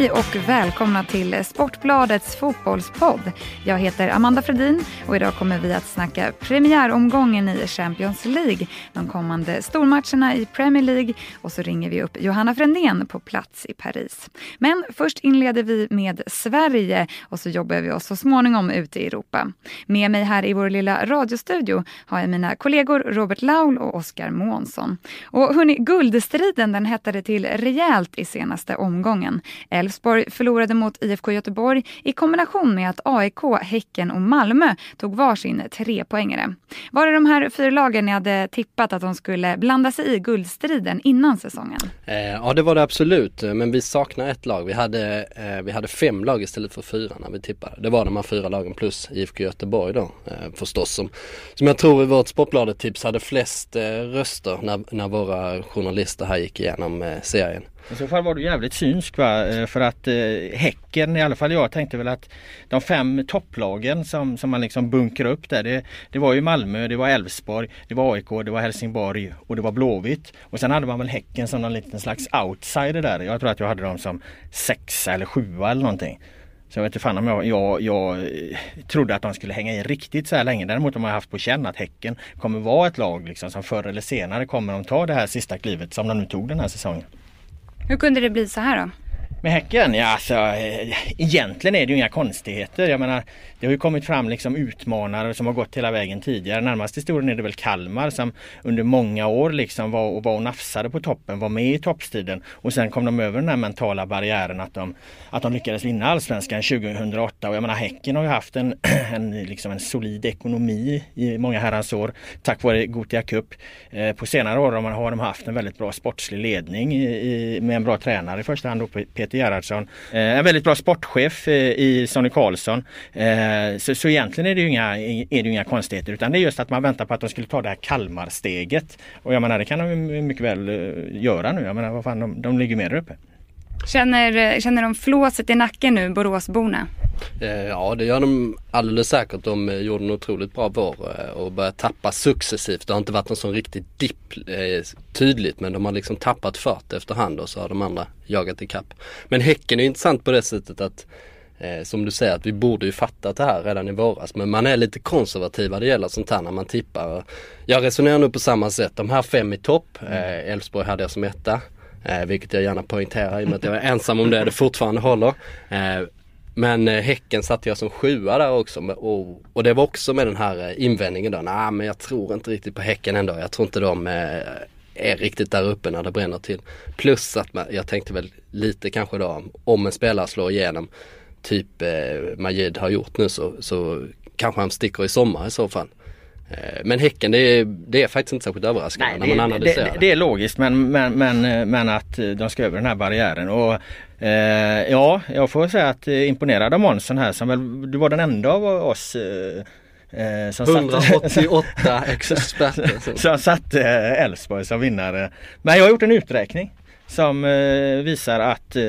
Hej och välkomna till Sportbladets fotbollspodd. Jag heter Amanda Fredin och idag kommer vi att snacka premiäromgången i Champions League, de kommande stormatcherna i Premier League och så ringer vi upp Johanna Frändén på plats i Paris. Men först inleder vi med Sverige och så jobbar vi oss så småningom ut i Europa. Med mig här i vår lilla radiostudio har jag mina kollegor Robert Laul och Oskar Månsson. Och hörni, guldstriden den hettade till rejält i senaste omgången. Elfsborg förlorade mot IFK Göteborg i kombination med att AIK, Häcken och Malmö tog varsin trepoängare. Var det de här fyra lagen ni hade tippat att de skulle blanda sig i guldstriden innan säsongen? Eh, ja det var det absolut, men vi saknar ett lag. Vi hade, eh, vi hade fem lag istället för fyra när vi tippade. Det var de här fyra lagen plus IFK Göteborg då eh, förstås som, som jag tror i vårt Sportbladet-tips hade flest eh, röster när, när våra journalister här gick igenom eh, serien. I så fall var du jävligt synsk va? Eh, för att eh, Häcken, i alla fall jag tänkte väl att de fem topplagen som, som man liksom bunkrar upp där. Det, det var ju Malmö, det var Elfsborg, det var AIK, det var Helsingborg och det var Blåvitt. Och sen hade man väl Häcken som någon liten slags outsider där. Jag tror att jag hade dem som sexa eller sjua eller någonting. Så jag vet inte fan om jag, jag, jag eh, trodde att de skulle hänga i riktigt så här länge. Däremot har man haft på känn att Häcken kommer vara ett lag liksom, som förr eller senare kommer de ta det här sista klivet som de nu tog den här säsongen. Hur kunde det bli så här då? Med Häcken? Ja alltså eh, egentligen är det ju inga konstigheter. Jag menar det har ju kommit fram liksom utmanare som har gått hela vägen tidigare. Närmast historien är det väl Kalmar som under många år liksom var och, var och nafsade på toppen, var med i toppstriden och sen kom de över den här mentala barriären att de, att de lyckades vinna allsvenskan 2008 och jag menar Häcken har ju haft en, en, liksom en solid ekonomi i många herrans år tack vare Gothia Cup. Eh, på senare år har de haft en väldigt bra sportslig ledning i, i, med en bra tränare i första hand då Peter Gerhardsson. Eh, en väldigt bra sportchef eh, i Sonny Karlsson. Eh, Eh, så, så egentligen är det, ju inga, är det inga konstigheter utan det är just att man väntar på att de skulle ta det här Kalmarsteget. Och jag menar det kan de mycket väl eh, göra nu. Jag menar vad fan de, de ligger mer uppe. Känner, känner de flåset i nacken nu, Boråsborna? Eh, ja det gör de alldeles säkert. De gjorde en otroligt bra vår och börjat tappa successivt. Det har inte varit någon sån riktig dipp tydligt men de har liksom tappat fart efterhand och så har de andra jagat ikapp. Men Häcken är intressant på det sättet att Eh, som du säger att vi borde ju fattat det här redan i våras men man är lite konservativ vad det gäller sånt här när man tippar. Jag resonerar nu på samma sätt. De här fem i topp, mm. eh, Elfsborg hade jag som etta. Eh, vilket jag gärna poängterar i och med att jag är ensam om det, det fortfarande håller. Eh, men Häcken satte jag som sjua där också och, och, det var också med den här invändningen då. Nej men jag tror inte riktigt på Häcken ändå. Jag tror inte de är riktigt där uppe när det bränner till. Plus att man, jag tänkte väl lite kanske då om en spelare slår igenom typ eh, Majid har gjort nu så, så kanske han sticker i sommar i så fall. Eh, men Häcken det är, det är faktiskt inte särskilt överraskande Nej, när man analyserar det. Det, det är logiskt men, men, men, men att de ska över den här barriären. Och, eh, ja, jag får säga att eh, imponerad av Månsson här som väl, du var den enda av oss eh, Eh, som 188 experter. som satte Elfsborg som vinnare. Men jag har gjort en uträkning som eh, visar att eh,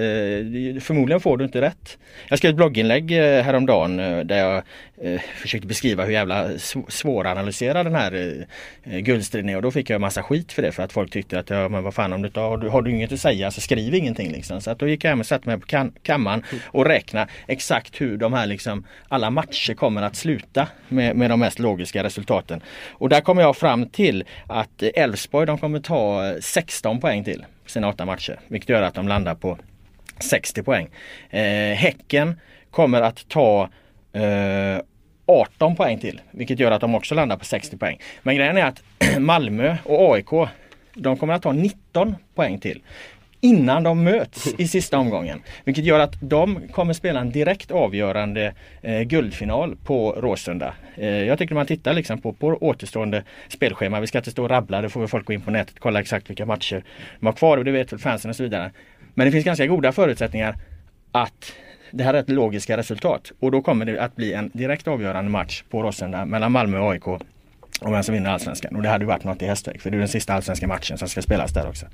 förmodligen får du inte rätt. Jag skrev ett blogginlägg eh, häromdagen eh, där jag eh, försökte beskriva hur jävla svåranalyserad den här eh, eh, guldstriden är och då fick jag en massa skit för det för att folk tyckte att ja men vad fan om du har, du, har du inget att säga så skriv ingenting liksom. Så att då gick jag hem och satte mig på kam kammaren och räknade exakt hur de här liksom alla matcher kommer att sluta med, med de mest logiska resultaten. Och där kommer jag fram till att Elfsborg de kommer ta eh, 16 poäng till sina åtta matcher. Vilket gör att de landar på 60 poäng. Eh, häcken kommer att ta eh, 18 poäng till. Vilket gör att de också landar på 60 poäng. Men grejen är att Malmö och AIK de kommer att ta 19 poäng till innan de möts i sista omgången. Vilket gör att de kommer spela en direkt avgörande eh, guldfinal på Råsunda. Eh, jag tycker man tittar liksom på, på återstående spelschema. Vi ska inte stå och rabbla, det får folk gå in på nätet och kolla exakt vilka matcher de har kvar och det vet väl fansen och så vidare. Men det finns ganska goda förutsättningar att det här är ett logiska resultat och då kommer det att bli en direkt avgörande match på Råsunda mellan Malmö och AIK om vem som vinner allsvenskan. Och det hade ju varit något i Hästväg för det är den sista allsvenska matchen som ska spelas där också.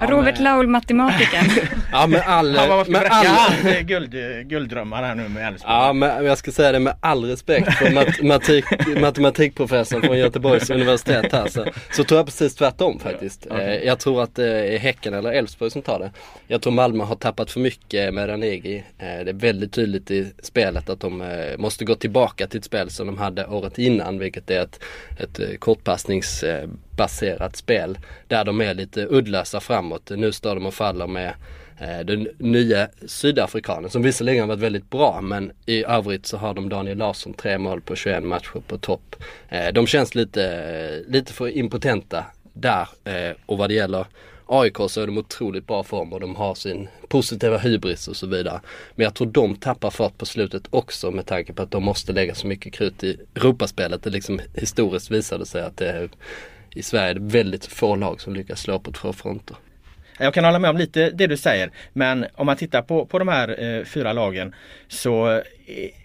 Ja, Robert men... Laul, matematikern. ja med all... Han var med all... guld, gulddrömmar här nu med Elfsborg. Ja men jag ska säga det med all respekt för matematik, matematikprofessorn från Göteborgs universitet här så, så tror jag precis tvärtom faktiskt. Ja, okay. Jag tror att det är Häcken eller Elfsborg som tar det. Jag tror Malmö har tappat för mycket med Ranegi. Det är väldigt tydligt i spelet att de måste gå tillbaka till ett spel som de hade året innan vilket är ett ett eh, kortpassningsbaserat spel. Där de är lite uddlösa framåt. Nu står de och faller med eh, den nya sydafrikanen som visserligen har varit väldigt bra men i övrigt så har de Daniel Larsson tre mål på 21 matcher på topp. Eh, de känns lite, lite för impotenta där och vad det gäller AIK så är de otroligt bra form och de har sin positiva hybris och så vidare. Men jag tror de tappar fart på slutet också med tanke på att de måste lägga så mycket krut i Europaspelet. Det liksom historiskt visade sig att det är, i Sverige är det väldigt få lag som lyckas slå på två fronter. Jag kan hålla med om lite det du säger men om man tittar på, på de här eh, fyra lagen så eh,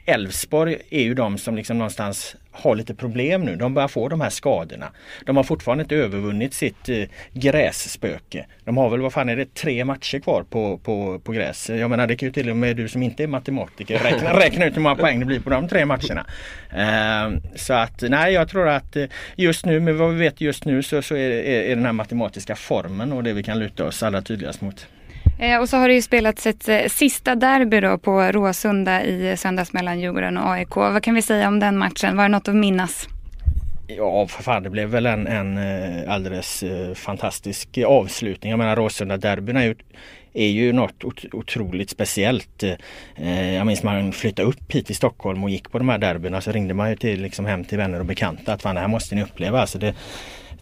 Elfsborg är ju de som liksom någonstans har lite problem nu. De börjar få de här skadorna. De har fortfarande inte övervunnit sitt eh, grässpöke. De har väl, vad fan är det, tre matcher kvar på, på, på gräs. Jag menar det kan ju till och med du som inte är matematiker räkna, räkna ut hur många poäng det blir på de tre matcherna. Eh, så att nej, jag tror att eh, just nu, med vad vi vet just nu så, så är, är, är den här matematiska formen och det vi kan luta oss allra tydligast mot. Eh, och så har det ju spelats ett eh, sista derby då på Råsunda i söndags mellan Djurgården och AIK. Vad kan vi säga om den matchen? Var det något att minnas? Ja, för fan det blev väl en, en eh, alldeles eh, fantastisk avslutning. Jag menar Råsunda derbyn är, är ju något otroligt speciellt. Eh, jag minns man flyttade upp hit till Stockholm och gick på de här derbyna så ringde man ju till, liksom hem till vänner och bekanta att fan det här måste ni uppleva. Alltså det,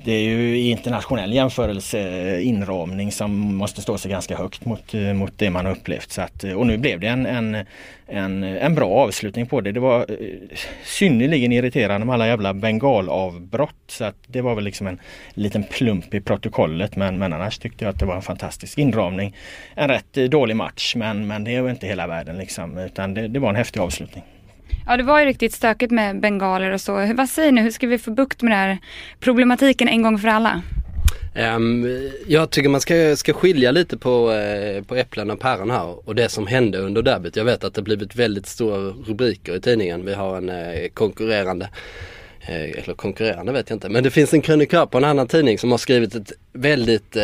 det är ju i internationell jämförelse eh, inramning som måste stå sig ganska högt mot, eh, mot det man har upplevt. Så att, eh, och nu blev det en, en, en, en bra avslutning på det. Det var synnerligen irriterande med alla jävla bengalavbrott. Så att det var väl liksom en liten plump i protokollet. Men, men annars tyckte jag att det var en fantastisk inramning. En rätt dålig match men, men det är inte hela världen liksom. Utan det, det var en häftig avslutning. Ja, det var ju riktigt stökigt med bengaler och så. Vad säger ni, hur ska vi få bukt med den här problematiken en gång för alla? Um, jag tycker man ska, ska skilja lite på, uh, på äpplen och päron här och det som hände under derbyt. Jag vet att det blivit väldigt stora rubriker i tidningen. Vi har en uh, konkurrerande eh, eller konkurrerande vet jag inte, men det finns en krönikör på en annan tidning som har skrivit ett väldigt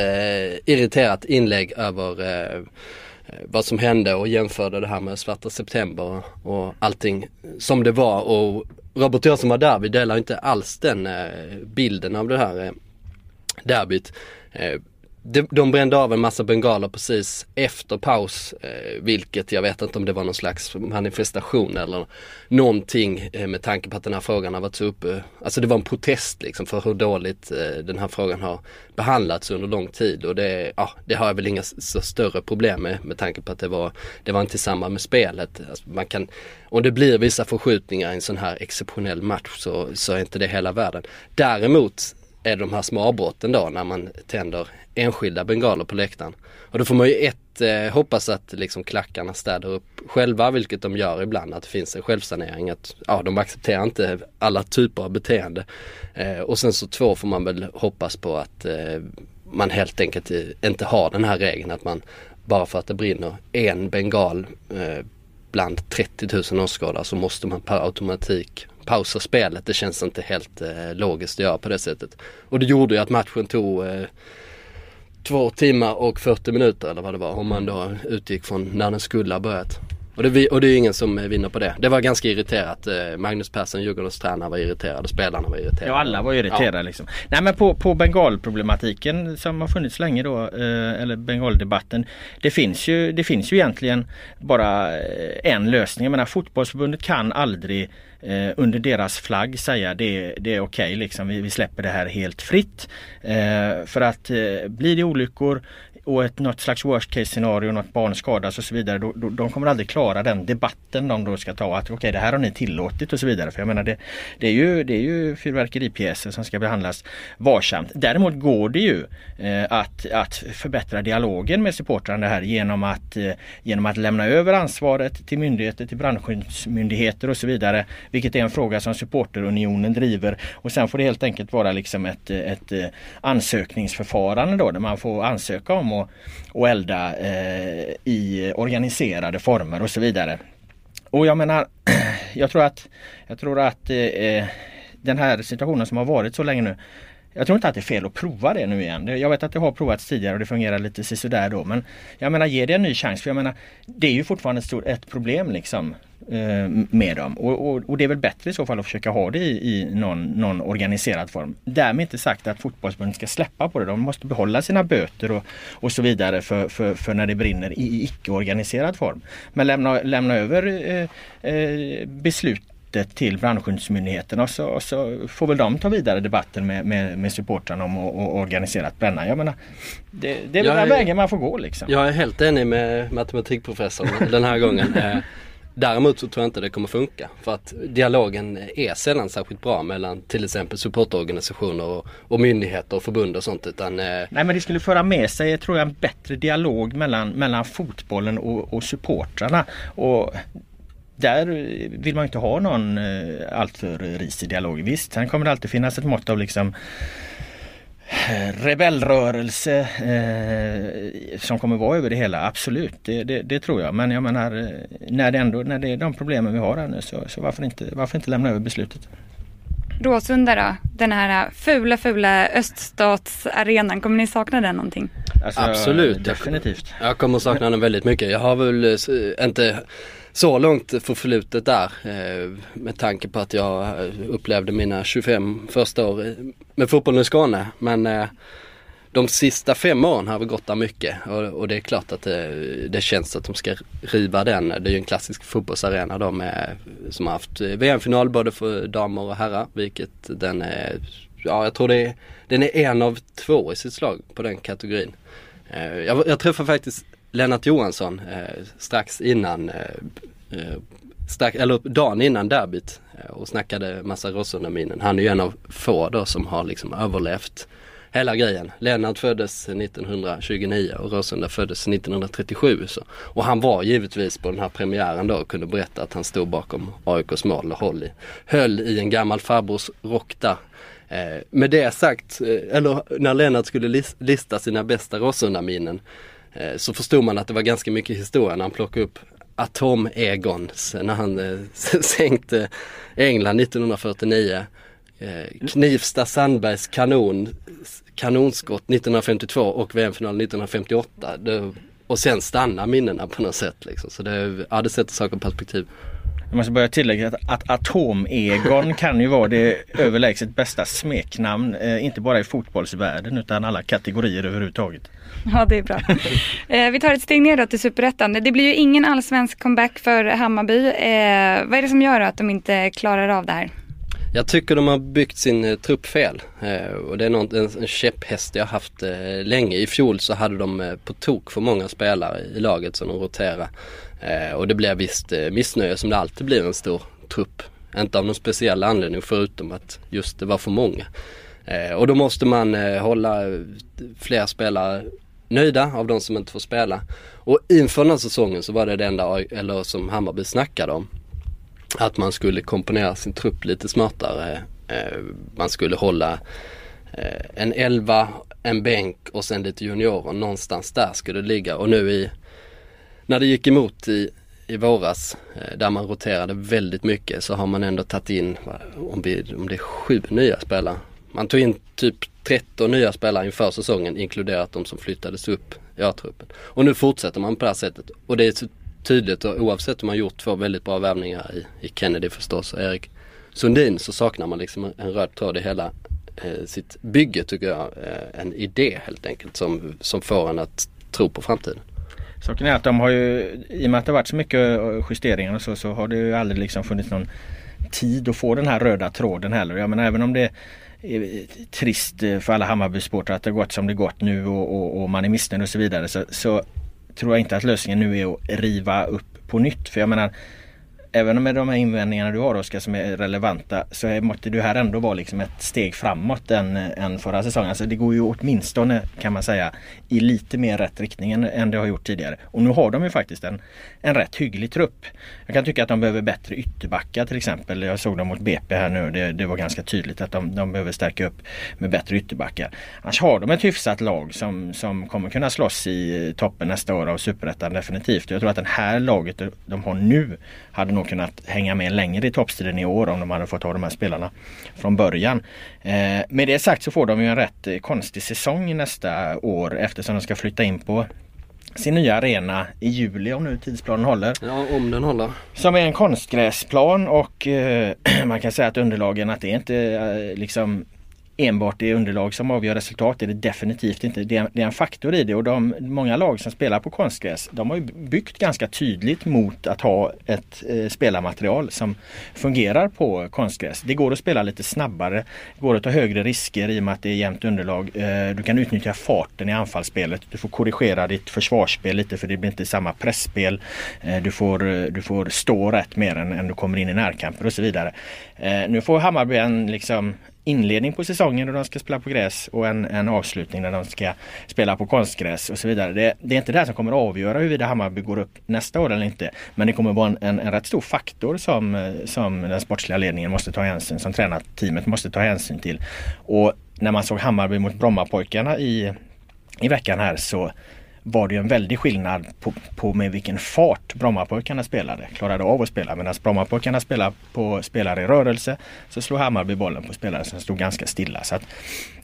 irriterat inlägg över Eh, vad som hände och jämförde det här med svarta september och allting som det var. Och Robert och jag som var där, vi delar inte alls den eh, bilden av det här eh, derbyt eh, de, de brände av en massa bengaler precis efter paus, eh, vilket jag vet inte om det var någon slags manifestation eller någonting eh, med tanke på att den här frågan har varit så uppe. Alltså det var en protest liksom för hur dåligt eh, den här frågan har behandlats under lång tid och det, ja, det har jag väl inga så större problem med med tanke på att det var, det var inte samma med spelet. Alltså man kan, om det blir vissa förskjutningar i en sån här exceptionell match så, så är inte det hela världen. Däremot är de här små avbrotten då när man tänder enskilda bengaler på läktaren. Och då får man ju ett eh, hoppas att liksom klackarna städar upp själva, vilket de gör ibland, att det finns en självsanering. Att ja, de accepterar inte alla typer av beteende. Eh, och sen så två får man väl hoppas på att eh, man helt enkelt inte har den här regeln att man bara för att det brinner en bengal eh, bland 30 000 åskådare så måste man per automatik pausa spelet. Det känns inte helt eh, logiskt att göra på det sättet. Och det gjorde ju att matchen tog eh, två timmar och 40 minuter eller vad det var om man då utgick från när den skulle ha börjat. Och det, och det är ingen som vinner på det. Det var ganska irriterat. Eh, Magnus Persson, Djurgårdens tränare var irriterad. Spelarna var irriterade. Ja alla var irriterade ja. liksom. Nej men på, på bengalproblematiken som har funnits länge då. Eh, eller bengaldebatten. Det finns, ju, det finns ju egentligen bara eh, en lösning. Jag menar fotbollsförbundet kan aldrig eh, under deras flagg säga det, det är okej okay, liksom. Vi, vi, släpper det här helt fritt. Eh, för att eh, blir det olyckor och ett något slags worst case scenario, något barn skadas och så vidare. Då, då, de kommer aldrig klara den debatten de då ska ta. Att okej okay, det här har ni tillåtit och så vidare. För jag menar det, det är ju, det är ju fyrverkeripjäser som ska behandlas varsamt. Däremot går det ju eh, att, att förbättra dialogen med supportrarna här genom att, eh, genom att lämna över ansvaret till myndigheter, till brandskyddsmyndigheter och så vidare. Vilket är en fråga som supporterunionen driver och sen får det helt enkelt vara liksom ett, ett eh, ansökningsförfarande då där man får ansöka om att, att elda eh, i organiserade former och så vidare. Och jag menar, jag tror att, jag tror att eh, eh, den här situationen som har varit så länge nu jag tror inte att det är fel att prova det nu igen. Jag vet att det har provats tidigare och det fungerar lite sådär då. Men jag menar ge det en ny chans. För jag menar det är ju fortfarande ett, stort, ett problem liksom med dem. Och, och, och, det är väl bättre i så fall att försöka ha det i, i någon, någon organiserad form. Därmed inte sagt att fotbollsförbundet ska släppa på det. De måste behålla sina böter och, och så vidare för, för, för när det brinner i icke-organiserad form. Men lämna, lämna över eh, eh, beslut beslutet till brandskyddsmyndigheterna och så, och så får väl de ta vidare debatten med, med, med supportrarna om att organiserat bränna. Jag menar, det, det är väl den vägen man får gå liksom. Jag är helt enig med matematikprofessorn den här gången. Däremot så tror jag inte det kommer funka. För att dialogen är sällan särskilt bra mellan till exempel supportorganisationer och, och myndigheter och förbund och sånt. Utan, eh... Nej men det skulle föra med sig tror jag en bättre dialog mellan, mellan fotbollen och, och supportrarna. Och där vill man inte ha någon eh, alltför risig dialog. Visst, sen kommer det alltid finnas ett mått av liksom rebellrörelse eh, som kommer vara över det hela. Absolut, det, det, det, tror jag. Men jag menar eh, när det, ändå, när det är de problemen vi har här nu så, så varför, inte, varför inte lämna över beslutet? Råsunda då? Den här fula, fula öststatsarenan. Kommer ni sakna den någonting? Alltså, Absolut. Definitivt. Jag kommer sakna den väldigt mycket. Jag har väl inte så långt förflutet där eh, med tanke på att jag eh, upplevde mina 25 första år eh, med fotbollen i Skåne. Men de sista fem åren har vi gått där mycket och, det är klart att det, det, känns att de ska riva den. Det är ju en klassisk fotbollsarena då med, som har haft VM-final både för damer och herrar vilket den är, ja jag tror det är, den är en av två i sitt slag på den kategorin. Jag, jag träffade faktiskt Lennart Johansson eh, strax innan, eh, eh, strax, eller dagen innan derbyt eh, och snackade massa Råsundaminnen. Han är ju en av få då som har liksom överlevt hela grejen. Lennart föddes 1929 och Råsunda föddes 1937. Så. Och han var givetvis på den här premiären då och kunde berätta att han stod bakom AIKs mål och höll i, höll i en gammal farbrors rock där. Eh, med det sagt, eh, eller när Lennart skulle lista sina bästa Råsundaminnen Eh, Eh, så förstod man att det var ganska mycket historia när han plockade upp Atom-Egons när han eh, sänkte England 1949. Eh, Knivsta Sandbergs kanon, kanonskott 1952 och VM-finalen 1958. Det, och sen stannar minnena på något sätt liksom. Så det, ja, det sätter saker i perspektiv. Jag måste börja tillägga att, att Atom-Egon kan ju vara det överlägset bästa smeknamn. Eh, inte bara i fotbollsvärlden utan alla kategorier överhuvudtaget. Ja det är bra. eh, vi tar ett steg ner då till Superettan. Det blir ju ingen allsvensk comeback för Hammarby. Eh, vad är det som gör att de inte klarar av det här? Jag tycker de har byggt sin eh, trupp fel eh, och det är något, en, en käpphäst jag haft eh, länge. I fjol så hade de eh, på tok för många spelare i laget som de roterade. Eh, och det blev visst eh, missnöje som det alltid blir en stor trupp. Inte av någon speciell anledning förutom att just det var för många. Eh, och då måste man eh, hålla eh, fler spelare nöjda av de som inte får spela. Och inför den här säsongen så var det det enda eller som Hammarby snackade om. Att man skulle komponera sin trupp lite smartare. Eh, man skulle hålla eh, en elva, en bänk och sen lite juniorer. Någonstans där skulle det ligga. Och nu i, när det gick emot i, i våras eh, där man roterade väldigt mycket så har man ändå tagit in, om, vi, om det är sju nya spelare. Man tog in typ 13 nya spelare inför säsongen inkluderat de som flyttades upp i A-truppen. Och nu fortsätter man på det här sättet och det är så tydligt och oavsett om man gjort två väldigt bra värvningar i, i Kennedy förstås och Erik Sundin så saknar man liksom en röd tråd i hela eh, sitt bygge tycker jag. Eh, en idé helt enkelt som, som får en att tro på framtiden. Saken är att de har ju, i och med att det varit så mycket eh, justeringar och så, så har det ju aldrig liksom funnits någon tid att få den här röda tråden heller. Jag menar även om det är eh, trist eh, för alla Hammarbysportare att det gått som det gått nu och, och, och man är missnöjd och så vidare så, så, tror jag inte att lösningen nu är att riva upp på nytt. För jag menar även med de här invändningarna du har Oskar som är relevanta så måste du här ändå vara liksom ett steg framåt än, än förra säsongen. Alltså det går ju åtminstone kan man säga i lite mer rätt riktning än, än det har gjort tidigare. Och nu har de ju faktiskt en, en rätt hygglig trupp. Jag kan tycka att de behöver bättre ytterbackar till exempel. Jag såg dem mot BP här nu. Det, det var ganska tydligt att de, de behöver stärka upp med bättre ytterbackar. Annars har de ett hyfsat lag som, som kommer kunna slåss i toppen nästa år av Superettan definitivt. Jag tror att det här laget de har nu hade nog kunnat hänga med längre i toppstriden i år om de hade fått ha de här spelarna från början. Eh, med det sagt så får de ju en rätt konstig säsong nästa år eftersom de ska flytta in på sin nya arena i juli om nu tidsplanen håller. Ja, om den håller. Som är en konstgräsplan och eh, man kan säga att underlagen att det är inte eh, liksom enbart det underlag som avgör resultat är det definitivt inte. Det är, det är en faktor i det och de många lag som spelar på konstgräs de har ju byggt ganska tydligt mot att ha ett eh, spelarmaterial som fungerar på konstgräs. Det går att spela lite snabbare, det går att ta högre risker i och med att det är jämnt underlag. Eh, du kan utnyttja farten i anfallsspelet. Du får korrigera ditt försvarsspel lite för det blir inte samma pressspel. Eh, du, får, eh, du får stå rätt mer än, än du kommer in i närkamper och så vidare. Eh, nu får Hammarby en, liksom, inledning på säsongen då de ska spela på gräs och en, en avslutning när de ska spela på konstgräs och så vidare. Det, det är inte det som kommer att avgöra huruvida Hammarby går upp nästa år eller inte. Men det kommer att vara en, en, en rätt stor faktor som, som den sportsliga ledningen måste ta hänsyn, som tränarteamet måste ta hänsyn till. Och när man såg Hammarby mot Brommapojkarna i, i veckan här så var det en väldig skillnad på, på med vilken fart Brommapojkarna spelade. Klarade av att spela. Medan Brommapojkarna spelade på spelare i rörelse så slog Hammarby bollen på spelare som stod ganska stilla. Så att,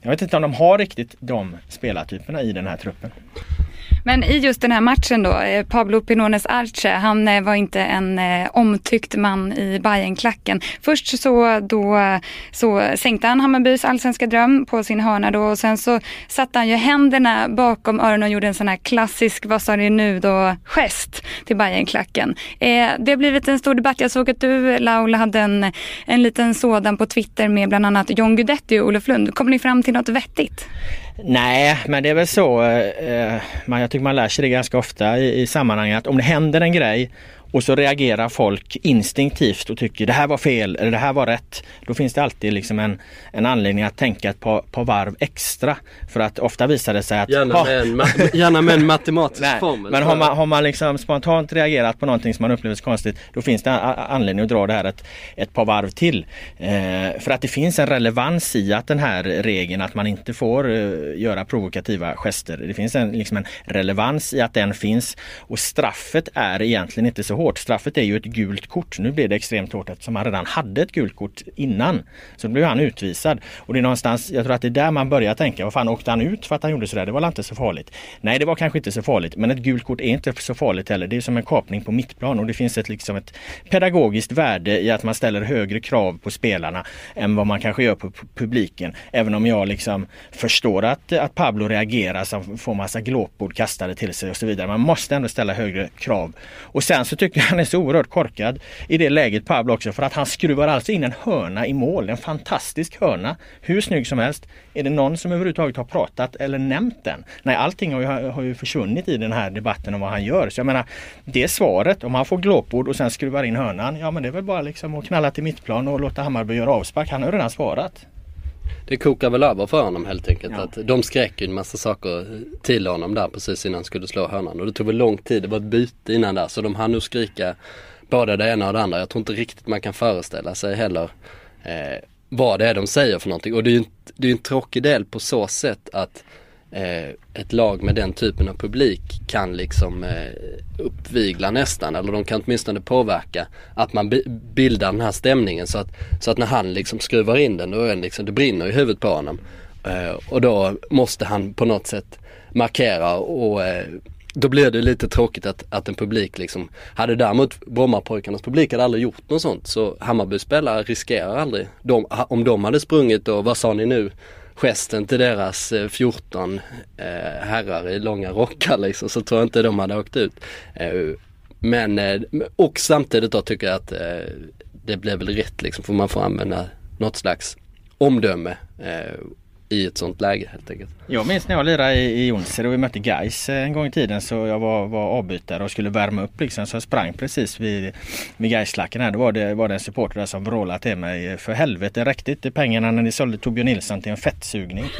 jag vet inte om de har riktigt de spelartyperna i den här truppen. Men i just den här matchen då, eh, Pablo Pinones Arce, han eh, var inte en eh, omtyckt man i Bayernklacken. Först så, då, så sänkte han Hammarbys allsvenska dröm på sin hörna då och sen så satte han ju händerna bakom öronen och gjorde en sån här klassisk, vad sa ni nu då, gest till Bayernklacken. det har blivit en stor debatt. Jag såg att du Laula hade en, en liten sådan på Twitter med bland annat John Guidetti och Olof Lund. Kommer ni fram till något vettigt? Nej, men det är väl så. Eh, eh, man, jag tycker man lär sig det ganska ofta i, i sammanhanget. Om det händer en grej och så reagerar folk instinktivt och tycker det här var fel eller det här var rätt. Då finns det alltid liksom en, en anledning att tänka ett par, par varv extra. För att ofta visar det sig att... Gärna, med, en, gärna med en matematisk nej, formel. Men har man, har man liksom spontant reagerat på någonting som man upplever som konstigt då finns det anledning att dra det här ett, ett par varv till. Eh, för att det finns en relevans i att den här regeln att man inte får uh, göra provokativa gester. Det finns en, liksom en relevans i att den finns och straffet är egentligen inte så hårt. Straffet är ju ett gult kort. Nu blev det extremt hårt eftersom han redan hade ett gult kort innan. Så då blev han utvisad. Och det är någonstans, jag tror att det är där man börjar tänka, vad fan åkte han ut för att han gjorde sådär? Det var inte så farligt. Nej, det var kanske inte så farligt. Men ett gult kort är inte så farligt heller. Det är som en kapning på mittplan och det finns ett, liksom ett pedagogiskt värde i att man ställer högre krav på spelarna än vad man kanske gör på publiken. Även om jag liksom förstår att, att Pablo reagerar som får massa glåpord kastade till sig och så vidare. Man måste ändå ställa högre krav. Och sen så tycker jag han är så oerhört korkad i det läget Pablo också för att han skruvar alltså in en hörna i mål. En fantastisk hörna. Hur snygg som helst. Är det någon som överhuvudtaget har pratat eller nämnt den? Nej, allting har ju, har ju försvunnit i den här debatten om vad han gör. Så jag menar, det svaret, om han får glåpord och sen skruvar in hörnan. Ja men det är väl bara liksom att knalla till mittplan och låta Hammarby göra avspark. Han har ju redan svarat. Det kokar väl över för honom helt enkelt. Ja. Att de skrek ju en massa saker till honom där precis innan han skulle slå hörnan. Och det tog väl lång tid, det var ett byte innan där. Så de hann nog skrika både det ena och det andra. Jag tror inte riktigt man kan föreställa sig heller eh, vad det är de säger för någonting. Och det är ju det är en tråkig del på så sätt att Eh, ett lag med den typen av publik kan liksom eh, uppvigla nästan eller de kan åtminstone påverka att man bildar den här stämningen. Så att, så att när han liksom skruvar in den då är det liksom, det brinner i huvudet på honom. Eh, och då måste han på något sätt markera och eh, då blir det lite tråkigt att, att en publik liksom, hade däremot Brommapojkarnas publik hade aldrig gjort något sånt så Hammarby spelare riskerar aldrig, de, om de hade sprungit och vad sa ni nu? Gesten till deras eh, 14 eh, herrar i långa rockar liksom så tror jag inte de hade åkt ut. Eh, men och samtidigt då tycker jag att det blev väl rätt liksom för man får använda något slags omdöme. Eh, i ett sånt läge helt enkelt. Jag minns när jag lirade i, i Jonsered och vi mötte Gais en gång i tiden så jag var, var avbytare och skulle värma upp liksom så jag sprang precis vid, vid Gaisklacken här. Då var det, var det en supporter där som vrålade till mig för helvete räckte inte pengarna när ni sålde Torbjörn Nilsson till en fettsugning.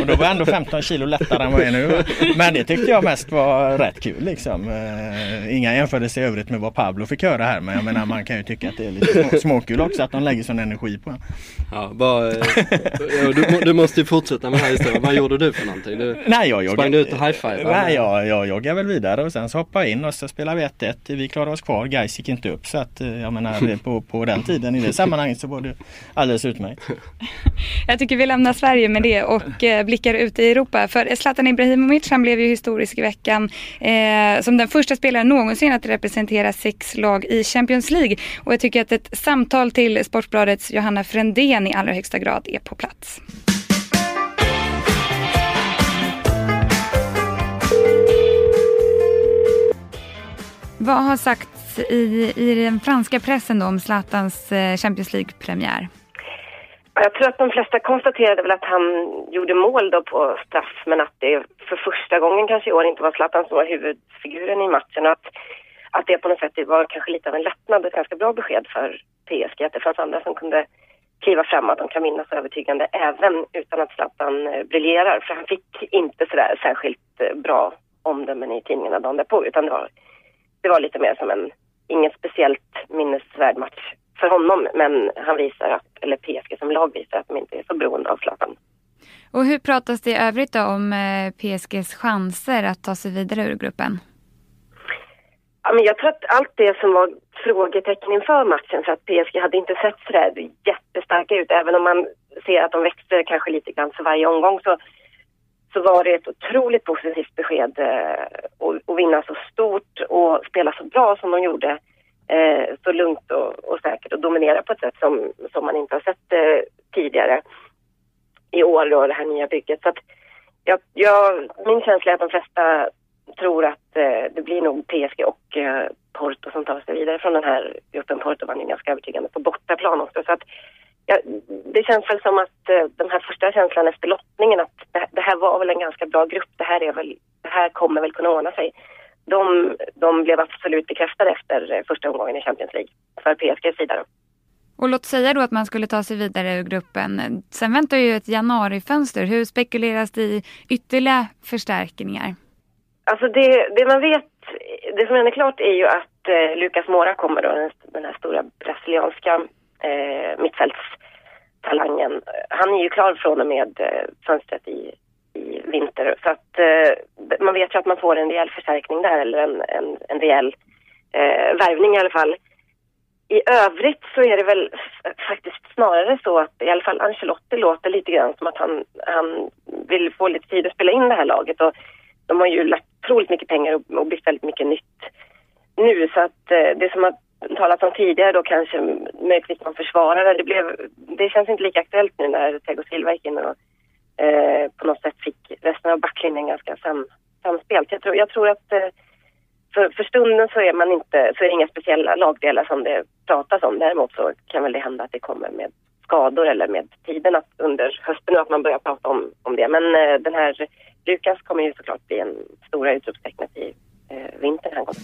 och då var jag ändå 15 kilo lättare än vad jag är nu. Men det tyckte jag mest var rätt kul liksom. Uh, inga jämförelser i övrigt med vad Pablo fick höra här men jag menar man kan ju tycka att det är lite små, småkul också att de lägger sån energi på. Ja, bara, du, du, måste ju fortsätta med den här historien. Vad gjorde du för någonting? Du, nej, jag joggar, sprang du ut och high-five? Nej, jag, jag joggade väl vidare och sen så hoppade jag in och så spelade vi 1-1. Vi klarade oss kvar. Gais gick inte upp så att eh, jag menar på, på den tiden i det sammanhanget så var det alldeles utmärkt. Jag tycker vi lämnar Sverige med det och eh, blickar ut i Europa. För Zlatan Ibrahimovic han blev ju historisk i veckan eh, som den första spelaren någonsin att representera sex lag i Champions League. Och jag tycker att ett samtal till Sportbladets Johanna Frändén i allra högsta grad är på plats. Vad har sagts i, i den franska pressen då om Zlatans eh, Champions League-premiär? Jag tror att de flesta konstaterade väl att han gjorde mål då på straff men att det för första gången kanske i år inte var Zlatan som var huvudfiguren i matchen. Och att, att det på något sätt var kanske lite av en lättnad och ett ganska bra besked för PSG. Att det fanns andra som kunde kliva fram att de kan vinna så övertygande även utan att Zlatan eh, briljerar. För han fick inte sådär särskilt eh, bra omdömen i tidningarna dagen därpå utan det var, det var lite mer som en, ingen speciellt minnesvärd match för honom men han visar att, eller PSG som lag visar att de inte är så beroende av Zlatan. Och hur pratas det i övrigt då om eh, PSGs chanser att ta sig vidare ur gruppen? Ja, men jag tror att allt det som var frågetecken inför matchen för att PSG hade inte sett sådär jättestarka ut. Även om man ser att de växte kanske lite grann för varje omgång så, så var det ett otroligt positivt besked eh, att vinna så stort och spela så bra som de gjorde. Eh, så lugnt och, och, säkert och dominera på ett sätt som, som man inte har sett eh, tidigare i år då, det här nya bygget. Så att jag, jag, min känsla är att de flesta tror att eh, det blir nog PSG och eh, Porto som tar sig vidare från den här gruppen. Porto vann ju ganska övertygande på bortaplan också. Så att, ja, det känns väl som att eh, den här första känslan efter lottningen att det, det, här var väl en ganska bra grupp. Det här, är väl, det här kommer väl kunna ordna sig. De, de blev absolut bekräftade efter eh, första omgången i Champions League för PSGs sida. Då. Och låt säga då att man skulle ta sig vidare ur gruppen. Sen väntar ju ett januarifönster. Hur spekuleras det i ytterligare förstärkningar? Alltså det, det man vet, det som är klart är ju att eh, Lucas Mora kommer då, den, den här stora brasilianska eh, mittfältstalangen. Han är ju klar från och med eh, fönstret i, i vinter. Så att eh, man vet ju att man får en rejäl förstärkning där, eller en, en, en rejäl eh, värvning i alla fall. I övrigt så är det väl faktiskt snarare så att i alla fall Ancelotti låter lite grann som att han, han vill få lite tid att spela in det här laget. Och de har ju lagt otroligt mycket pengar och, och byggt väldigt mycket nytt nu. Så att eh, det som har talats om tidigare då kanske möjligtvis någon försvarare. Det, blev, det känns inte lika aktuellt nu när Tego Silva gick in och eh, på något sätt fick resten av backlinjen ganska sam, samspelt. Jag tror, jag tror att eh, för, för, stunden så är man inte, så är det inga speciella lagdelar som det pratas om. Däremot så kan väl det hända att det kommer med skador eller med tiden att under hösten att man börjar prata om, om det. Men eh, den här Lukas kommer ju såklart bli en stora utropstecknet i eh, vintern här gången.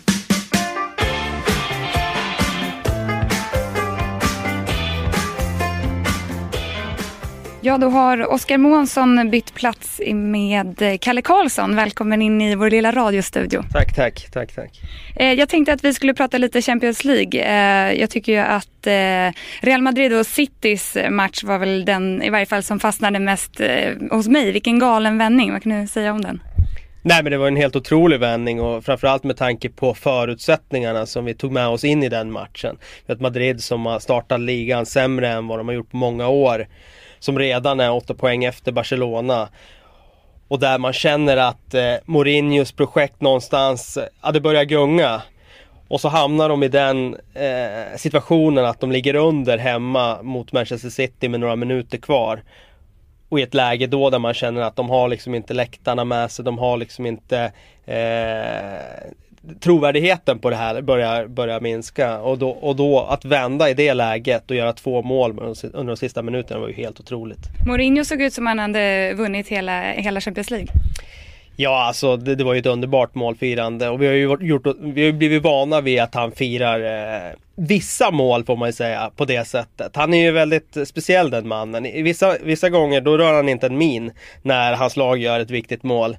Ja, då har Oskar Månsson bytt plats med Kalle Karlsson. Välkommen in i vår lilla radiostudio. Tack, tack, tack, tack. Eh, jag tänkte att vi skulle prata lite Champions League. Eh, jag tycker ju att eh, Real Madrid och Citys match var väl den i varje fall som fastnade mest hos mig. Vilken galen vändning, vad kan du säga om den? Nej men det var en helt otrolig vändning och framförallt med tanke på förutsättningarna som vi tog med oss in i den matchen. Ett Madrid som har startat ligan sämre än vad de har gjort på många år som redan är 8 poäng efter Barcelona. Och där man känner att eh, Mourinhos projekt någonstans, ja det börjar gunga. Och så hamnar de i den eh, situationen att de ligger under hemma mot Manchester City med några minuter kvar. Och i ett läge då där man känner att de har liksom inte läktarna med sig, de har liksom inte eh, trovärdigheten på det här börjar, börjar minska. Och då, och då att vända i det läget och göra två mål under de sista minuterna var ju helt otroligt. Mourinho såg ut som han hade vunnit hela, hela Champions League. Ja, alltså det, det, var ju ett underbart målfirande och vi har ju gjort, vi har blivit vana vid att han firar eh, vissa mål får man ju säga på det sättet. Han är ju väldigt speciell den mannen. I vissa, vissa gånger då rör han inte en min när hans lag gör ett viktigt mål.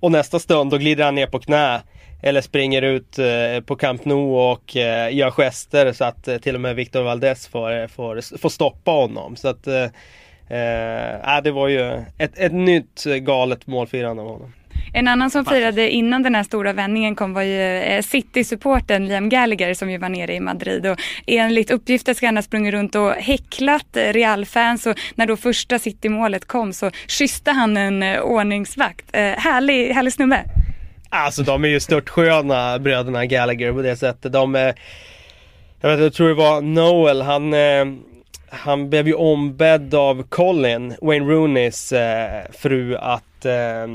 Och nästa stund då glider han ner på knä eller springer ut eh, på Camp Nou och eh, gör gester så att eh, till och med Victor Valdes får, får, får stoppa honom. Så att eh, eh, det var ju ett, ett nytt galet målfirande av honom. En annan som firade innan den här stora vändningen kom var ju City-supporten Liam Gallagher som ju var nere i Madrid och enligt uppgifter ska han ha sprungit runt och häcklat Real-fans och när då första City-målet kom så kysste han en ordningsvakt. Härlig, härlig snubbe. Alltså de är ju störtsköna bröderna Gallagher på det sättet. De är, jag, vet, jag tror det var Noel, han eh, han blev ju ombedd av Colin, Wayne Rooneys eh, fru, att eh,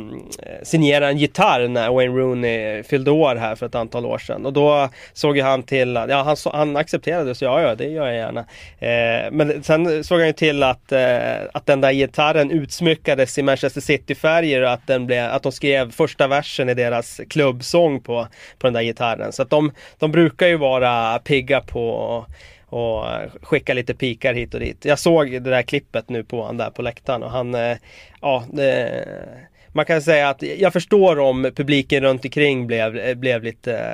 signera en gitarr när Wayne Rooney fyllde år här för ett antal år sedan. Och då såg ju han till att, ja han, han accepterade så ja, ja det gör jag gärna. Eh, men sen såg han ju till att, eh, att den där gitarren utsmyckades i Manchester City-färger och att, den blev, att de skrev första versen i deras klubbsång på, på den där gitarren. Så att de, de brukar ju vara pigga på och eh, skicka lite pikar hit och dit. Jag såg det där klippet nu på han där på läktaren och han, eh, ja, det, man kan säga att jag förstår om publiken runt omkring blev, eh, blev lite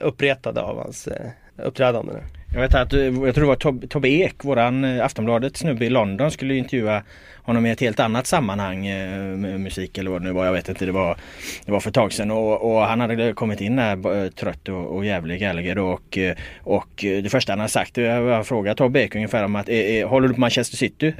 uppretade av hans uppträdande. Jag vet att, jag tror det var Tobbe Ek, våran eh, Aftonbladets snubbe i London skulle intervjua honom i ett helt annat sammanhang. Eh, musik eller vad det nu var, jag vet inte. Det var, det var för ett tag sedan och, och han hade kommit in där eh, trött och, och jävlig Gallagher och, och det första han hade sagt, jag frågade Tobbe Ek ungefär om att håller du på Manchester City?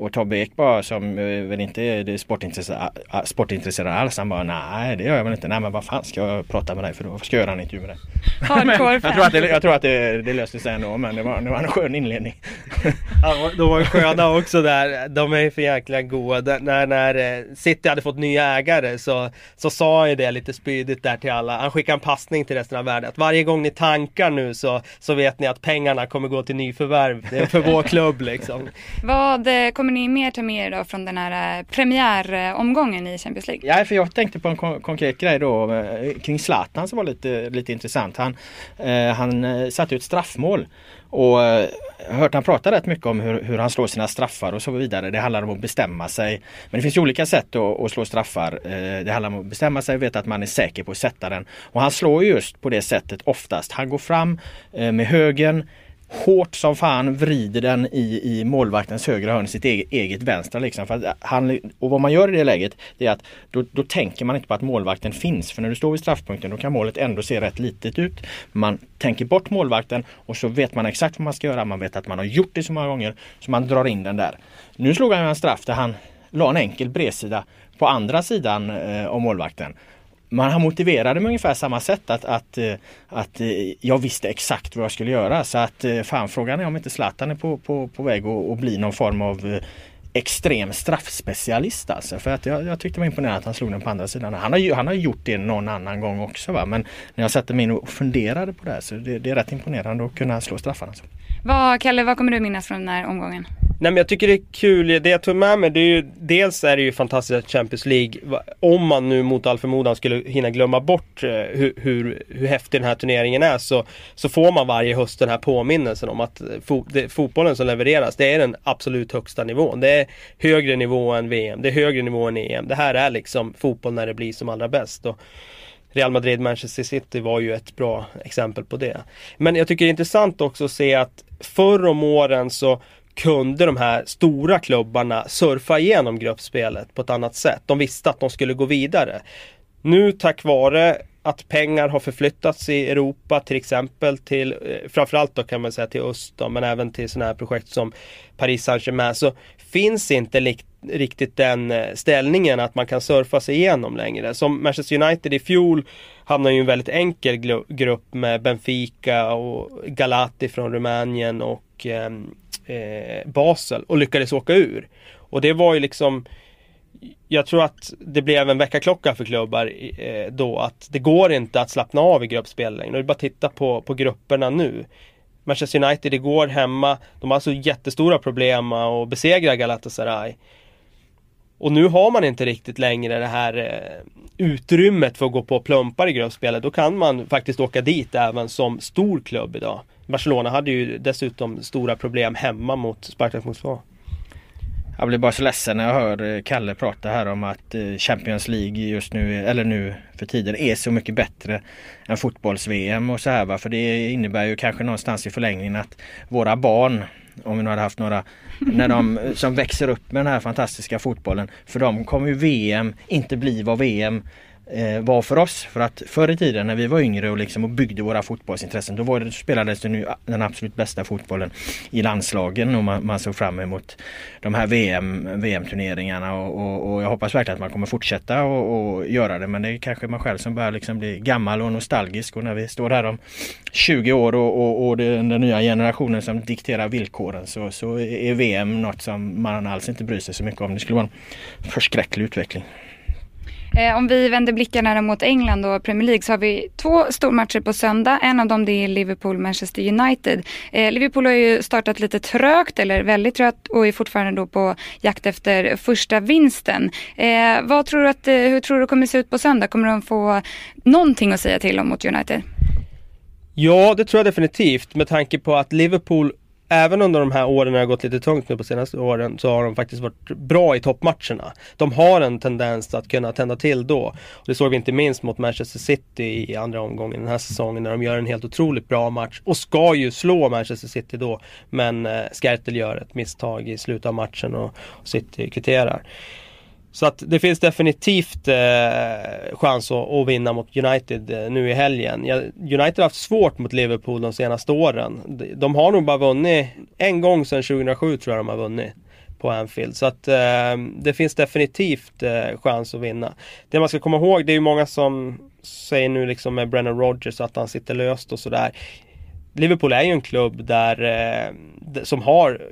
Och Tobbe Ekberg som eh, väl inte är sportintresserad, sportintresserad alls. Han bara nej det gör jag väl inte. Nej men vad fan ska jag prata med dig för då? Ska jag göra en intervju med dig? Jag tror att det, jag tror att det, det löste sig ändå men det var, det var en skön inledning. ja, de var sköna också där. De är för jäkla goda. När, när eh, City hade fått nya ägare så, så sa ju det lite spydigt där till alla. Han skickade en passning till resten av världen. Att varje gång ni tankar nu så, så vet ni att pengarna kommer gå till nyförvärv. Det är för vår klubb liksom. Vad eh, kommer kommer ni mer ta med er då från den här eh, premiäromgången i Champions League? Ja, för jag tänkte på en kon konkret grej då eh, kring Zlatan som var lite, lite intressant. Han, eh, han eh, satte ut straffmål och eh, hört han prata rätt mycket om hur, hur, han slår sina straffar och så vidare. Det handlar om att bestämma sig. Men det finns ju olika sätt att, att slå straffar. Det handlar om att bestämma sig och veta att man är säker på att sätta den. Och han slår just på det sättet oftast. Han går fram med högen hårt som fan vrider den i, i målvaktens högra hörn, sitt eget, eget vänstra. Liksom. För han, och vad man gör i det läget det är att då, då tänker man inte på att målvakten finns. För när du står vid straffpunkten då kan målet ändå se rätt litet ut. Man tänker bort målvakten och så vet man exakt vad man ska göra. Man vet att man har gjort det så många gånger så man drar in den där. Nu slog han en straff där han la en enkel bredsida på andra sidan eh, av målvakten man har motiverade med ungefär samma sätt att, att, eh, att eh, jag visste exakt vad jag skulle göra. Så att eh, fan frågan är om inte Zlatan är på, på, på väg att, att bli någon form av extrem straffspecialist alltså. För att jag, jag tyckte det var imponerande att han slog den på andra sidan. Han har, han har gjort det någon annan gång också va. Men när jag satte mig in och funderade på det här så det, det är rätt imponerande att kunna slå straffarna. Alltså. Vad, Kalle, vad kommer du minnas från den här omgången? Nej men jag tycker det är kul, det jag tog med mig det är ju Dels är det ju fantastiskt att Champions League Om man nu mot all förmodan skulle hinna glömma bort eh, hur, hur, hur häftig den här turneringen är så Så får man varje höst den här påminnelsen om att eh, fo, det, fotbollen som levereras det är den absolut högsta nivån. Det är högre nivå än VM, det är högre nivå än EM. Det här är liksom fotboll när det blir som allra bäst. Och, Real Madrid, Manchester City var ju ett bra exempel på det. Men jag tycker det är intressant också att se att förr om åren så kunde de här stora klubbarna surfa igenom gruppspelet på ett annat sätt. De visste att de skulle gå vidare. Nu tack vare att pengar har förflyttats i Europa till exempel till eh, framförallt då kan man säga till öst då, men även till sådana här projekt som Paris Saint-Germain så finns inte riktigt den eh, ställningen att man kan surfa sig igenom längre. Som Manchester United i fjol hamnade i en väldigt enkel grupp med Benfica och Galati från Rumänien och ehm, eh, Basel och lyckades åka ur. Och det var ju liksom jag tror att det blev en väckarklocka för klubbar eh, då att det går inte att slappna av i gruppspel längre. Det är bara att titta på, på grupperna nu. Manchester United igår hemma, de har alltså jättestora problem att besegra Galatasaray. Och nu har man inte riktigt längre det här eh, utrymmet för att gå på plumpar i gruppspelet. Då kan man faktiskt åka dit även som stor klubb idag. Barcelona hade ju dessutom stora problem hemma mot Spartak Moskva. Jag blir bara så ledsen när jag hör eh, Kalle prata här om att eh, Champions League just nu, eller nu för tiden, är så mycket bättre än fotbolls-VM och så här va. För det innebär ju kanske någonstans i förlängningen att våra barn om vi nu hade haft några när de, som växer upp med den här fantastiska fotbollen. För dem kommer ju VM inte bli vad VM eh, var för oss. För att förr i tiden när vi var yngre och, liksom, och byggde våra fotbollsintressen då var det, spelades det nu den absolut bästa fotbollen i landslagen och man, man såg fram emot de här VM, VM-turneringarna och, och, och, jag hoppas verkligen att man kommer fortsätta och, och, göra det men det är kanske man själv som börjar liksom bli gammal och nostalgisk och när vi står här om 20 år och, och, det, den nya generationen som dikterar villkoren så, så är VM något som man alls inte bryr sig så mycket om. Det skulle vara en förskräcklig utveckling. Eh, om vi vänder blickarna mot England och Premier League så har vi två stormatcher på söndag. En av dem det är Liverpool-Manchester United. Eh, Liverpool har ju startat lite trögt eller väldigt trögt och är fortfarande då på jakt efter första vinsten. Eh, vad tror du att, eh, hur tror du det kommer se ut på söndag? Kommer de få någonting att säga till om mot United? Ja, det tror jag definitivt med tanke på att Liverpool även under de här åren när det har gått lite tungt nu på senaste åren så har de faktiskt varit bra i toppmatcherna. De har en tendens att kunna tända till då. Och det såg vi inte minst mot Manchester City i andra omgången den här säsongen när de gör en helt otroligt bra match och ska ju slå Manchester City då. Men eh, Skertel gör ett misstag i slutet av matchen och, och City kvitterar. Så att det finns definitivt eh, chans att, att, vinna mot United eh, nu i helgen. Ja, United har haft svårt mot Liverpool de senaste åren. De, de, har nog bara vunnit en gång sedan 2007 tror jag de har vunnit på Anfield. Så att eh, det finns definitivt eh, chans att vinna. Det man ska komma ihåg, det är ju många som säger nu liksom med Brennan Rodgers att han sitter löst och sådär. Liverpool är ju en klubb där eh, som har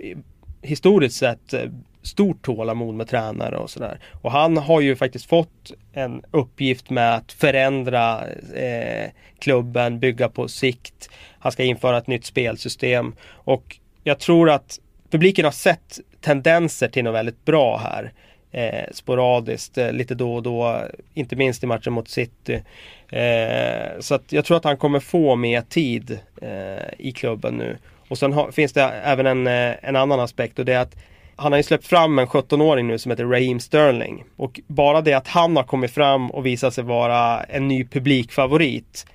historiskt sett eh, stort tålamod med tränare och sådär. Och han har ju faktiskt fått en uppgift med att förändra eh, klubben, bygga på sikt. Han ska införa ett nytt spelsystem och jag tror att publiken har sett tendenser till något väldigt bra här. Eh, sporadiskt, eh, lite då och då, inte minst i matchen mot City. Eh, så att jag tror att han kommer få mer tid eh, i klubben nu. Och sen ha, finns det även en, eh, en annan aspekt och det är att han har ju släppt fram en 17-åring nu som heter Raheem Sterling. Och bara det att han har kommit fram och visat sig vara en ny publikfavorit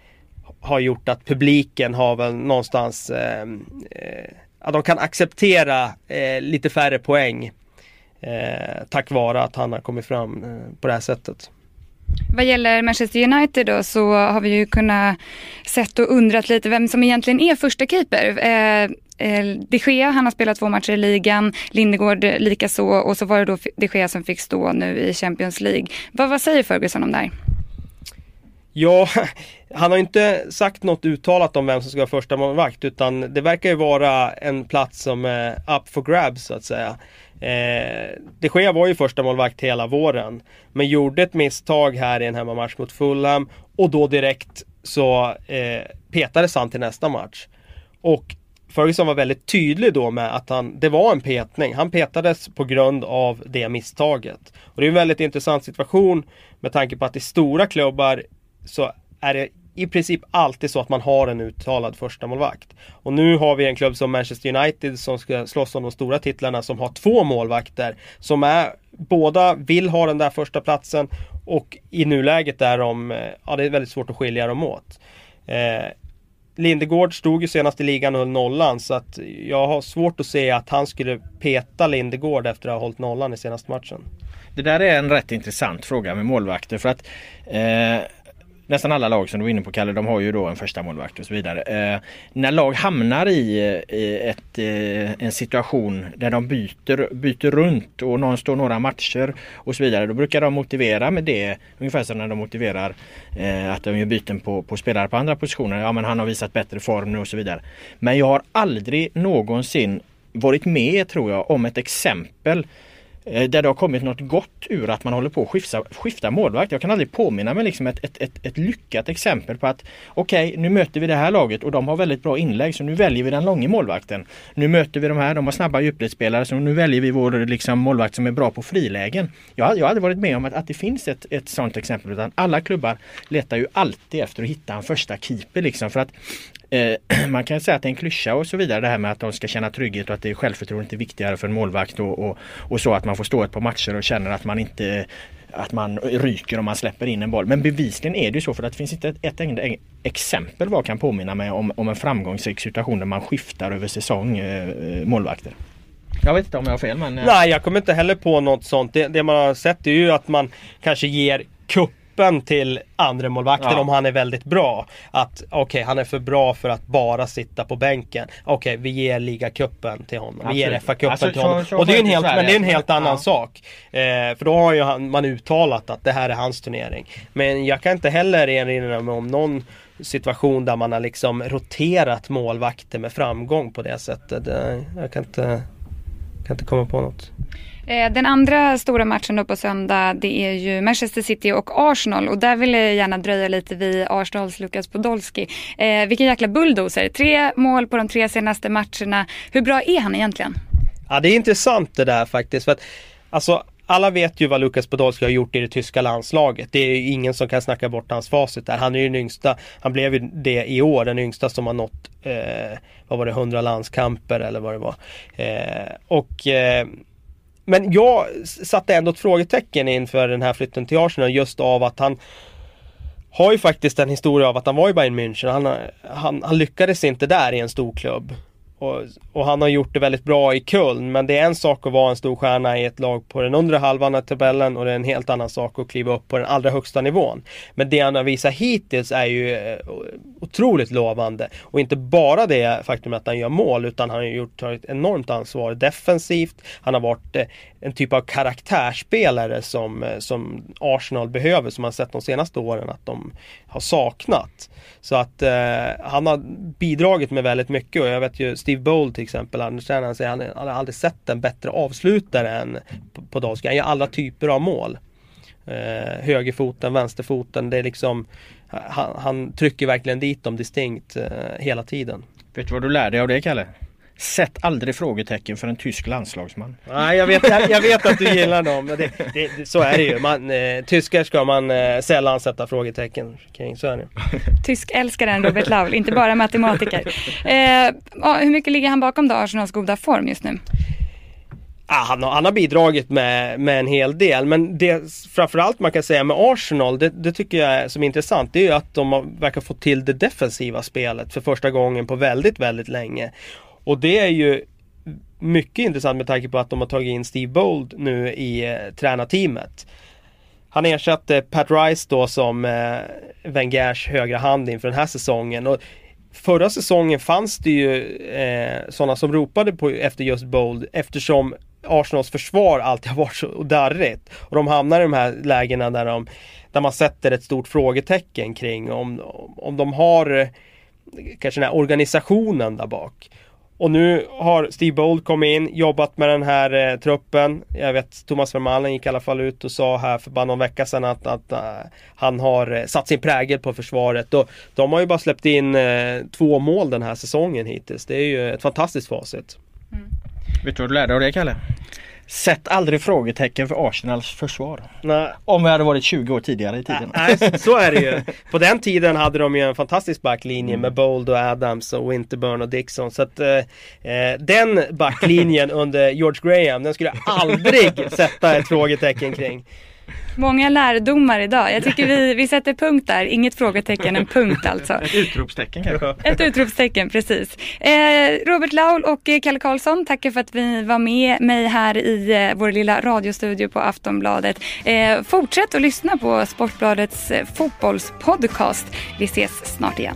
har gjort att publiken har väl någonstans ehm, eh, att de kan acceptera eh, lite färre poäng eh, tack vare att han har kommit fram eh, på det här sättet. Vad gäller Manchester United då så har vi ju kunnat sett och undrat lite vem som egentligen är första keeper. Eh, Eh, de Gea, han har spelat två matcher i ligan, Lindegård likaså och så var det då de Gea som fick stå nu i Champions League. Vad, vad säger Ferguson om det här? Ja, han har inte sagt något uttalat om vem som ska vara första målvakt utan det verkar ju vara en plats som är up for grabs så att säga. Eh, de Gea var ju första målvakt hela våren. Men gjorde ett misstag här i en hemmamatch mot Fulham. Och då direkt så eh, petades han till nästa match. Och Ferguson var väldigt tydlig då med att han, det var en petning. Han petades på grund av det misstaget. Och det är en väldigt intressant situation med tanke på att i stora klubbar så är det i princip alltid så att man har en uttalad första målvakt. Och nu har vi en klubb som Manchester United som ska slåss om de stora titlarna som har två målvakter. Som är, båda vill ha den där första platsen och i nuläget är de, eh, ja det är väldigt svårt att skilja dem åt. Eh, Lindegård stod ju senast i ligan och höll nollan så att jag har svårt att se att han skulle peta Lindegård efter att ha hållit nollan i senaste matchen. Det där är en rätt intressant fråga med målvakter för att eh nästan alla lag som du var inne på Kalle, de har ju då en första målvakt och så vidare. Eh, när lag hamnar i, i ett, eh, en situation där de byter, byter runt och någon står några matcher och så vidare. Då brukar de motivera med det ungefär som när de motiverar eh, att de gör byten på, på spelare på andra positioner. Ja men han har visat bättre form nu och så vidare. Men jag har aldrig någonsin varit med tror jag om ett exempel Eh, där det har kommit något gott ur att man håller på att skifta, skifta målvakt. Jag kan aldrig påminna mig liksom ett, ett, ett, ett lyckat exempel på att okej, okay, nu möter vi det här laget och de har väldigt bra inlägg så nu väljer vi den långa målvakten. Nu möter vi de här, de har snabba djupledsspelare så nu väljer vi vår liksom, målvakt som är bra på frilägen. Jag, jag aldrig varit med om att, att det finns ett, ett sådant exempel utan alla klubbar letar ju alltid efter att hitta en första keeper liksom för att Eh, man kan säga att det är en klyscha och så vidare det här med att de ska känna trygghet och att det är självförtroendet är viktigare för en målvakt och, och, och så att man får stå ett par matcher och känner att man inte att man ryker om man släpper in en boll. Men bevisligen är det så för att det finns inte ett, ett, ett e- exempel vad kan påminna mig om, om en framgångsrik situation där man skiftar över säsong eh, eh målvakter. Jag vet inte om jag har fel men... Eh. Nej jag kommer inte heller på något sånt. Det, det man har sett är ju att man kanske ger kupp öppen till andra målvakten ja. om han är väldigt bra. Att okej, okay, han är för bra för att bara sitta på bänken. Okej, okay, vi ger ligacupen till honom. Vi ger FA-cupen alltså, till honom. Så, och det är en helt, men det är en helt annan ja. sak. Eh, för då har ju han, man uttalat att det här är hans turnering. Men jag kan inte heller erinra mig om någon situation där man har liksom roterat målvakter med framgång på det sättet. Jag kan inte, kan inte komma på något. Eh, den andra stora matchen då på söndag det är ju Manchester City och Arsenal och där vill jag gärna dröja lite vid Arsenals Lukas Podolski. Eh, vilken jäkla bulldozer. Tre mål på de tre senaste matcherna. Hur bra är han egentligen? Ja det är intressant det där faktiskt. För att, alltså, alla vet ju vad Lukas Podolski har gjort i det tyska landslaget. Det är ingen som kan snacka bort hans facit där. Han är ju den yngsta, han blev ju det i år, den yngsta som har nått, eh, vad var det, 100 landskamper eller vad det var. Eh, och eh, men jag satte ändå ett frågetecken inför den här flytten till Arsenal just av att han har ju faktiskt en historia av att han var i Bayern München. Han, han, han lyckades inte där i en stor klubb. Och, och, han har gjort det väldigt bra i Köln. Men det är en sak att vara en stor stjärna i ett lag på den undre halvan av tabellen och det är en helt annan sak att kliva upp på den allra högsta nivån. Men det han har visat hittills är ju eh, otroligt lovande. Och inte bara det faktum att han gör mål utan han har gjort ett enormt ansvar defensivt. Han har varit eh, en typ av karaktärsspelare som, eh, som Arsenal behöver som man sett de senaste åren att de har saknat. Så att eh, han har bidragit med väldigt mycket och jag vet ju Steve Steve Bold till exempel, han säger han, han har aldrig sett en bättre avslutare än Podolski. Han gör alla typer av mål. Eh, högerfoten, vänsterfoten, det är liksom han, han trycker verkligen dit dem distinkt eh, hela tiden. Vet du vad du lär dig av det Kalle? Sätt aldrig frågetecken för en tysk landslagsman. Nej, jag vet, jag, jag vet att du gillar dem. Men det, det, så är det ju. Man, eh, tyskar ska man eh, sällan sätta frågetecken kring. Så är det. Tyskälskaren Robert Laul, inte bara matematiker. Eh, hur mycket ligger han bakom då Arsenals goda form just nu? Ah, han, har, han har bidragit med, med en hel del men det framförallt man kan säga med Arsenal det, det tycker jag är, som är intressant det är ju att de har, verkar få till det defensiva spelet för första gången på väldigt väldigt länge. Och det är ju mycket intressant med tanke på att de har tagit in Steve Bold nu i eh, tränarteamet. Han ersatte Pat Rice då som eh, Wengers högra hand inför den här säsongen. Och förra säsongen fanns det ju eh, sådana som ropade på, efter just Bold eftersom Arsenals försvar alltid har varit så darrigt. Och de hamnar i de här lägena där, de, där man sätter ett stort frågetecken kring om, om de har eh, kanske den här organisationen där bak. Och nu har Steve Bold kommit in, jobbat med den här eh, truppen. Jag vet Thomas Vermaelen gick i alla fall ut och sa här för bara någon vecka sedan att, att uh, han har eh, satt sin prägel på försvaret. Och de har ju bara släppt in eh, två mål den här säsongen hittills. Det är ju ett fantastiskt facit. Mm. Vet du vad du lärde av det Kalle? Sätt aldrig frågetecken för Arsenals försvar. Nej. Om vi hade varit 20 år tidigare i tiden. Nej, så är det ju. På den tiden hade de ju en fantastisk backlinje mm. med Bold och Adams och Winterburn och Dixon. Så att eh, eh den backlinjen under George Graham, den skulle jag aldrig sätta ett frågetecken kring. Många lärdomar idag. Jag tycker vi, vi sätter punkt där. Inget frågetecken, en punkt alltså. Ett utropstecken kanske. Ett utropstecken, precis. Eh, Robert Laul och Kalle Karlsson, tackar för att vi var med mig här i eh, vår lilla radiostudio på Aftonbladet. Eh, fortsätt att lyssna på Sportbladets eh, fotbollspodcast. Vi ses snart igen.